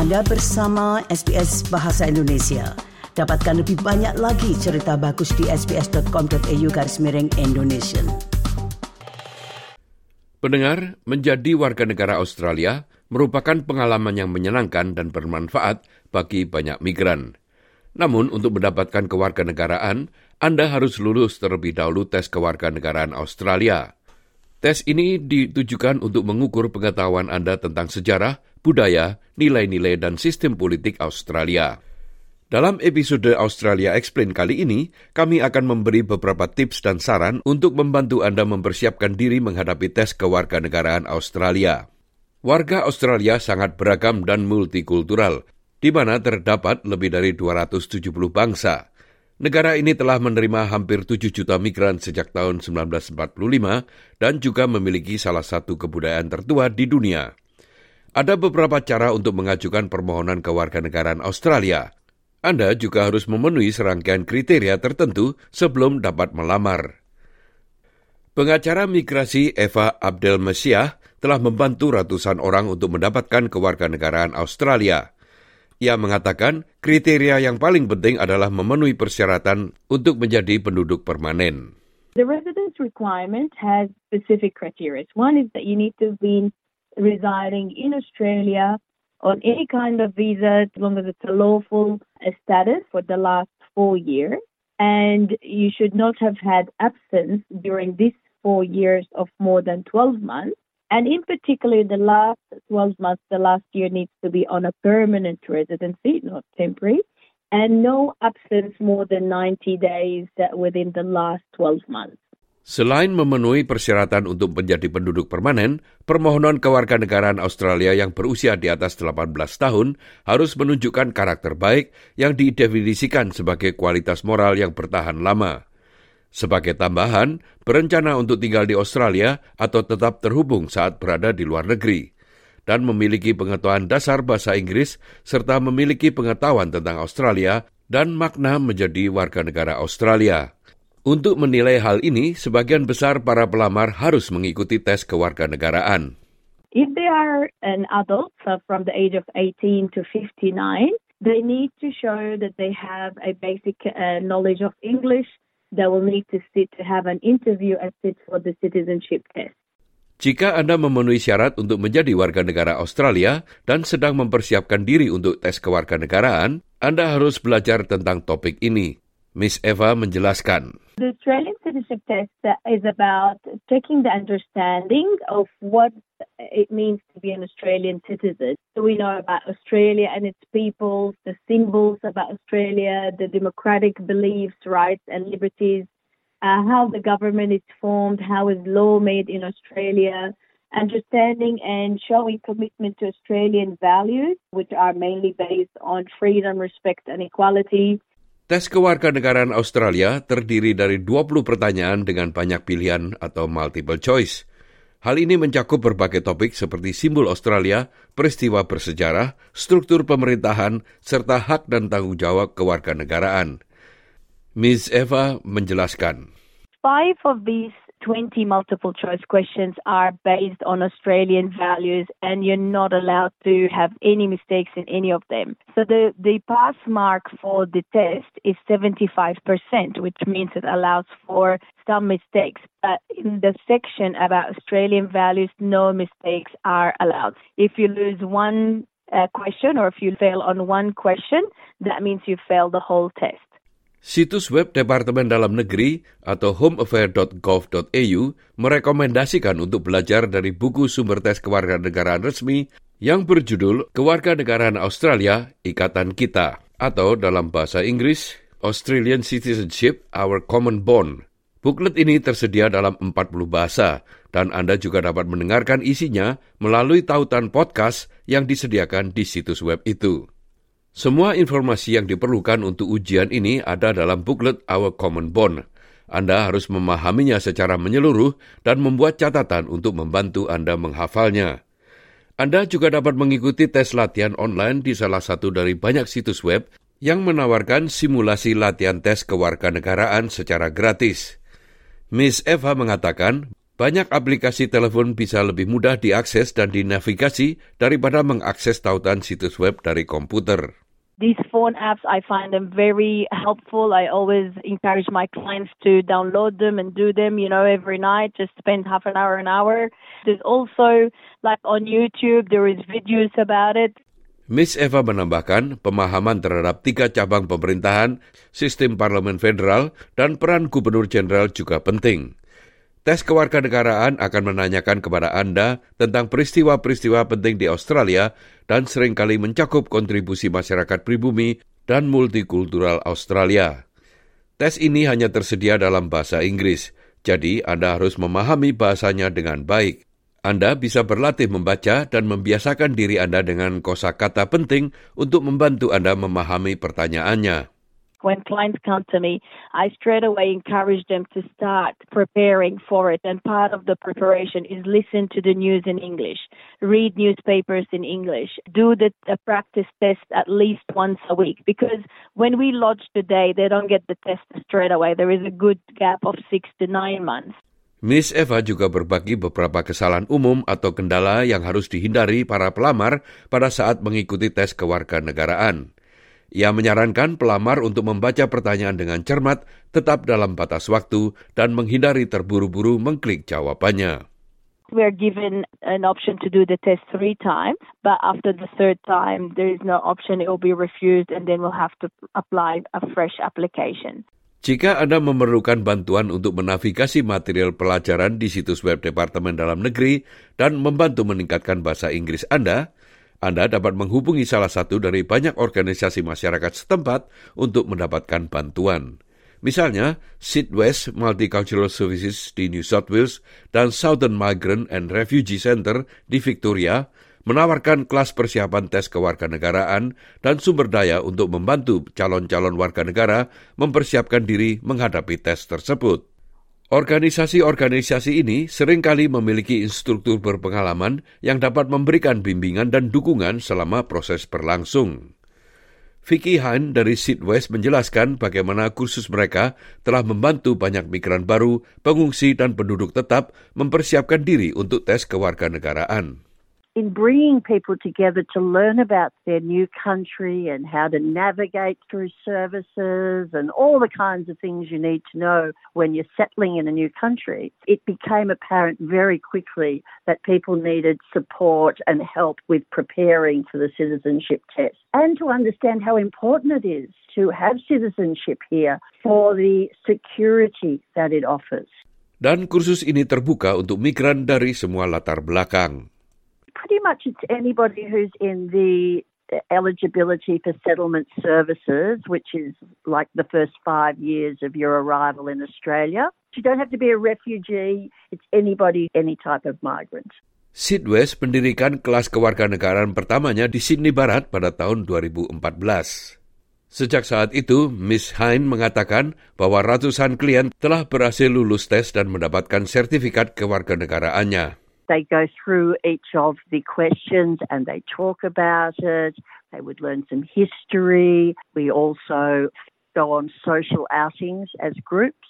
Anda bersama SBS Bahasa Indonesia. Dapatkan lebih banyak lagi cerita bagus di sbs.com.au garis miring Indonesia. Pendengar, menjadi warga negara Australia merupakan pengalaman yang menyenangkan dan bermanfaat bagi banyak migran. Namun, untuk mendapatkan kewarganegaraan, Anda harus lulus terlebih dahulu tes kewarganegaraan Australia. Tes ini ditujukan untuk mengukur pengetahuan Anda tentang sejarah, budaya, nilai-nilai, dan sistem politik Australia. Dalam episode Australia Explain kali ini, kami akan memberi beberapa tips dan saran untuk membantu Anda mempersiapkan diri menghadapi tes kewarganegaraan Australia. Warga Australia sangat beragam dan multikultural, di mana terdapat lebih dari 270 bangsa. Negara ini telah menerima hampir 7 juta migran sejak tahun 1945 dan juga memiliki salah satu kebudayaan tertua di dunia. Ada beberapa cara untuk mengajukan permohonan kewarganegaraan Australia. Anda juga harus memenuhi serangkaian kriteria tertentu sebelum dapat melamar. Pengacara migrasi Eva Abdel Mesiah telah membantu ratusan orang untuk mendapatkan kewarganegaraan Australia. Ia mengatakan kriteria yang paling penting adalah memenuhi persyaratan untuk menjadi penduduk permanen. The residence requirement has specific criteria. One is that you need to be residing in Australia on any kind of visa as long as it's a lawful status for the last four years. And you should not have had absence during these four years of more than 12 months. And in particular, the last 12 months, the last year needs to be on a permanent residency, not temporary, and no absence more than 90 days within the last 12 months. Selain memenuhi persyaratan untuk menjadi penduduk permanen, permohonan kewarganegaraan Australia yang berusia di atas 18 tahun harus menunjukkan karakter baik yang didefinisikan sebagai kualitas moral yang bertahan lama. Sebagai tambahan, berencana untuk tinggal di Australia atau tetap terhubung saat berada di luar negeri, dan memiliki pengetahuan dasar bahasa Inggris serta memiliki pengetahuan tentang Australia dan makna menjadi warga negara Australia. Untuk menilai hal ini, sebagian besar para pelamar harus mengikuti tes kewarganegaraan. If they are an adult so from the age of 18 to 59, they need to show that they have a basic uh, knowledge of English, they will need to sit to have an interview and sit for the citizenship test. Jika Anda memenuhi syarat untuk menjadi warga negara Australia dan sedang mempersiapkan diri untuk tes kewarganegaraan, Anda harus belajar tentang topik ini. Miss Eva menjelaskan. The Australian citizenship test is about taking the understanding of what it means to be an Australian citizen. So we know about Australia and its people, the symbols about Australia, the democratic beliefs, rights, and liberties, uh, how the government is formed, how is law made in Australia, understanding and showing commitment to Australian values, which are mainly based on freedom, respect, and equality. Tes kewarganegaraan Australia terdiri dari 20 pertanyaan dengan banyak pilihan atau multiple choice. Hal ini mencakup berbagai topik seperti simbol Australia, peristiwa bersejarah, struktur pemerintahan, serta hak dan tanggung jawab kewarganegaraan. Ms. Eva menjelaskan. Five of these 20 multiple choice questions are based on Australian values and you're not allowed to have any mistakes in any of them. So the, the pass mark for the test is 75%, which means it allows for some mistakes. But in the section about Australian values, no mistakes are allowed. If you lose one uh, question or if you fail on one question, that means you fail the whole test. Situs web Departemen Dalam Negeri atau homeaffair.gov.au merekomendasikan untuk belajar dari buku sumber tes kewarganegaraan resmi yang berjudul Kewarganegaraan Australia Ikatan Kita atau dalam bahasa Inggris Australian Citizenship Our Common Bond. Buklet ini tersedia dalam 40 bahasa dan Anda juga dapat mendengarkan isinya melalui tautan podcast yang disediakan di situs web itu. Semua informasi yang diperlukan untuk ujian ini ada dalam buklet Our Common Bond. Anda harus memahaminya secara menyeluruh dan membuat catatan untuk membantu Anda menghafalnya. Anda juga dapat mengikuti tes latihan online di salah satu dari banyak situs web yang menawarkan simulasi latihan tes kewarganegaraan secara gratis. Miss Eva mengatakan Banyak aplikasi telepon bisa lebih mudah diakses dan dinavigasi daripada mengakses tautan situs web dari komputer. These phone apps, I find them very helpful. I always encourage my clients to download them and do them, you know, every night. Just spend half an hour, an hour. There's also, like on YouTube, there is videos about it. Miss Eva menambahkan pemahaman terhadap tiga cabang pemerintahan, sistem parlemen federal, dan peran gubernur jenderal juga penting. Tes kewarganegaraan akan menanyakan kepada Anda tentang peristiwa-peristiwa penting di Australia dan sering kali mencakup kontribusi masyarakat pribumi dan multikultural Australia. Tes ini hanya tersedia dalam bahasa Inggris, jadi Anda harus memahami bahasanya dengan baik. Anda bisa berlatih membaca dan membiasakan diri Anda dengan kosakata penting untuk membantu Anda memahami pertanyaannya. When clients come to me, I straight away encourage them to start preparing for it. And part of the preparation is listen to the news in English, read newspapers in English, do the, practice test at least once a week. Because when we lodge today, they don't get the test straight away. There is a good gap of six to nine months. Miss Eva juga berbagi beberapa kesalahan umum atau kendala yang harus dihindari para pelamar pada saat mengikuti tes kewarganegaraan. Ia menyarankan pelamar untuk membaca pertanyaan dengan cermat, tetap dalam batas waktu, dan menghindari terburu-buru mengklik jawabannya. We are given an option to do the test three times, but after the third time, there is no option. It will be refused, and then we'll have to apply a fresh application. Jika Anda memerlukan bantuan untuk menavigasi material pelajaran di situs web Departemen Dalam Negeri dan membantu meningkatkan bahasa Inggris Anda, anda dapat menghubungi salah satu dari banyak organisasi masyarakat setempat untuk mendapatkan bantuan. Misalnya, Sidwest Multicultural Services di New South Wales dan Southern Migrant and Refugee Center di Victoria menawarkan kelas persiapan tes kewarganegaraan dan sumber daya untuk membantu calon-calon warga negara mempersiapkan diri menghadapi tes tersebut. Organisasi-organisasi ini sering kali memiliki instruktur berpengalaman yang dapat memberikan bimbingan dan dukungan selama proses berlangsung. Vicky Han dari Sidwest menjelaskan bagaimana kursus mereka telah membantu banyak migran baru, pengungsi, dan penduduk tetap mempersiapkan diri untuk tes kewarganegaraan. In bringing people together to learn about their new country and how to navigate through services and all the kinds of things you need to know when you're settling in a new country, it became apparent very quickly that people needed support and help with preparing for the citizenship test and to understand how important it is to have citizenship here for the security that it offers. Dan kursus ini terbuka untuk migran dari semua latar belakang. Pretty much it's anybody who's in the eligibility for settlement services, which is like the first five years of your arrival in Australia. You don't have to be a refugee, it's anybody, any type of migrant. Sidwest mendirikan kelas kewarganegaraan pertamanya di Sydney Barat pada tahun 2014. Sejak saat itu, Miss Hine mengatakan bahwa ratusan klien telah berhasil lulus tes dan mendapatkan sertifikat kewarganegaraannya. They go through each of the questions and they talk about it. They would learn some history. We also go on social outings as groups,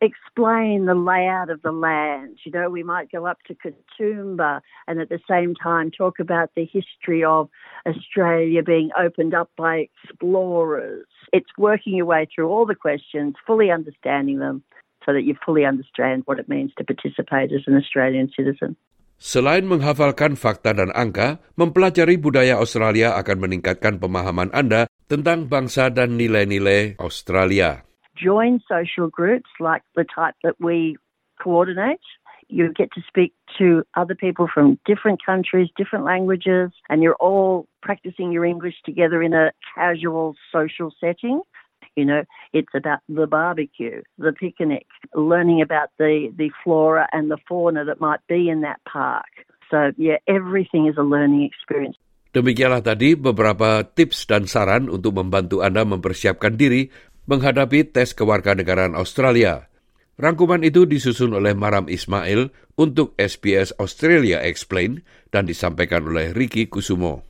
explain the layout of the land. You know, we might go up to Katoomba and at the same time talk about the history of Australia being opened up by explorers. It's working your way through all the questions, fully understanding them so that you fully understand what it means to participate as an Australian citizen. Selain menghafalkan fakta dan angka, mempelajari budaya Australia akan meningkatkan pemahaman Anda tentang bangsa dan nilai-nilai Australia. Join social groups like the type that we coordinate. You get to speak to other people from different countries, different languages, and you're all practicing your English together in a casual social setting. You know, it's about the barbecue, the picnic, learning about the, the flora and the fauna that might be in that park. So, yeah, everything is a learning experience. Demikianlah tadi beberapa tips dan saran untuk membantu Anda mempersiapkan diri menghadapi tes kewarganegaraan Australia. Rangkuman itu disusun oleh Maram Ismail untuk SBS Australia Explain dan disampaikan oleh Ricky Kusumo.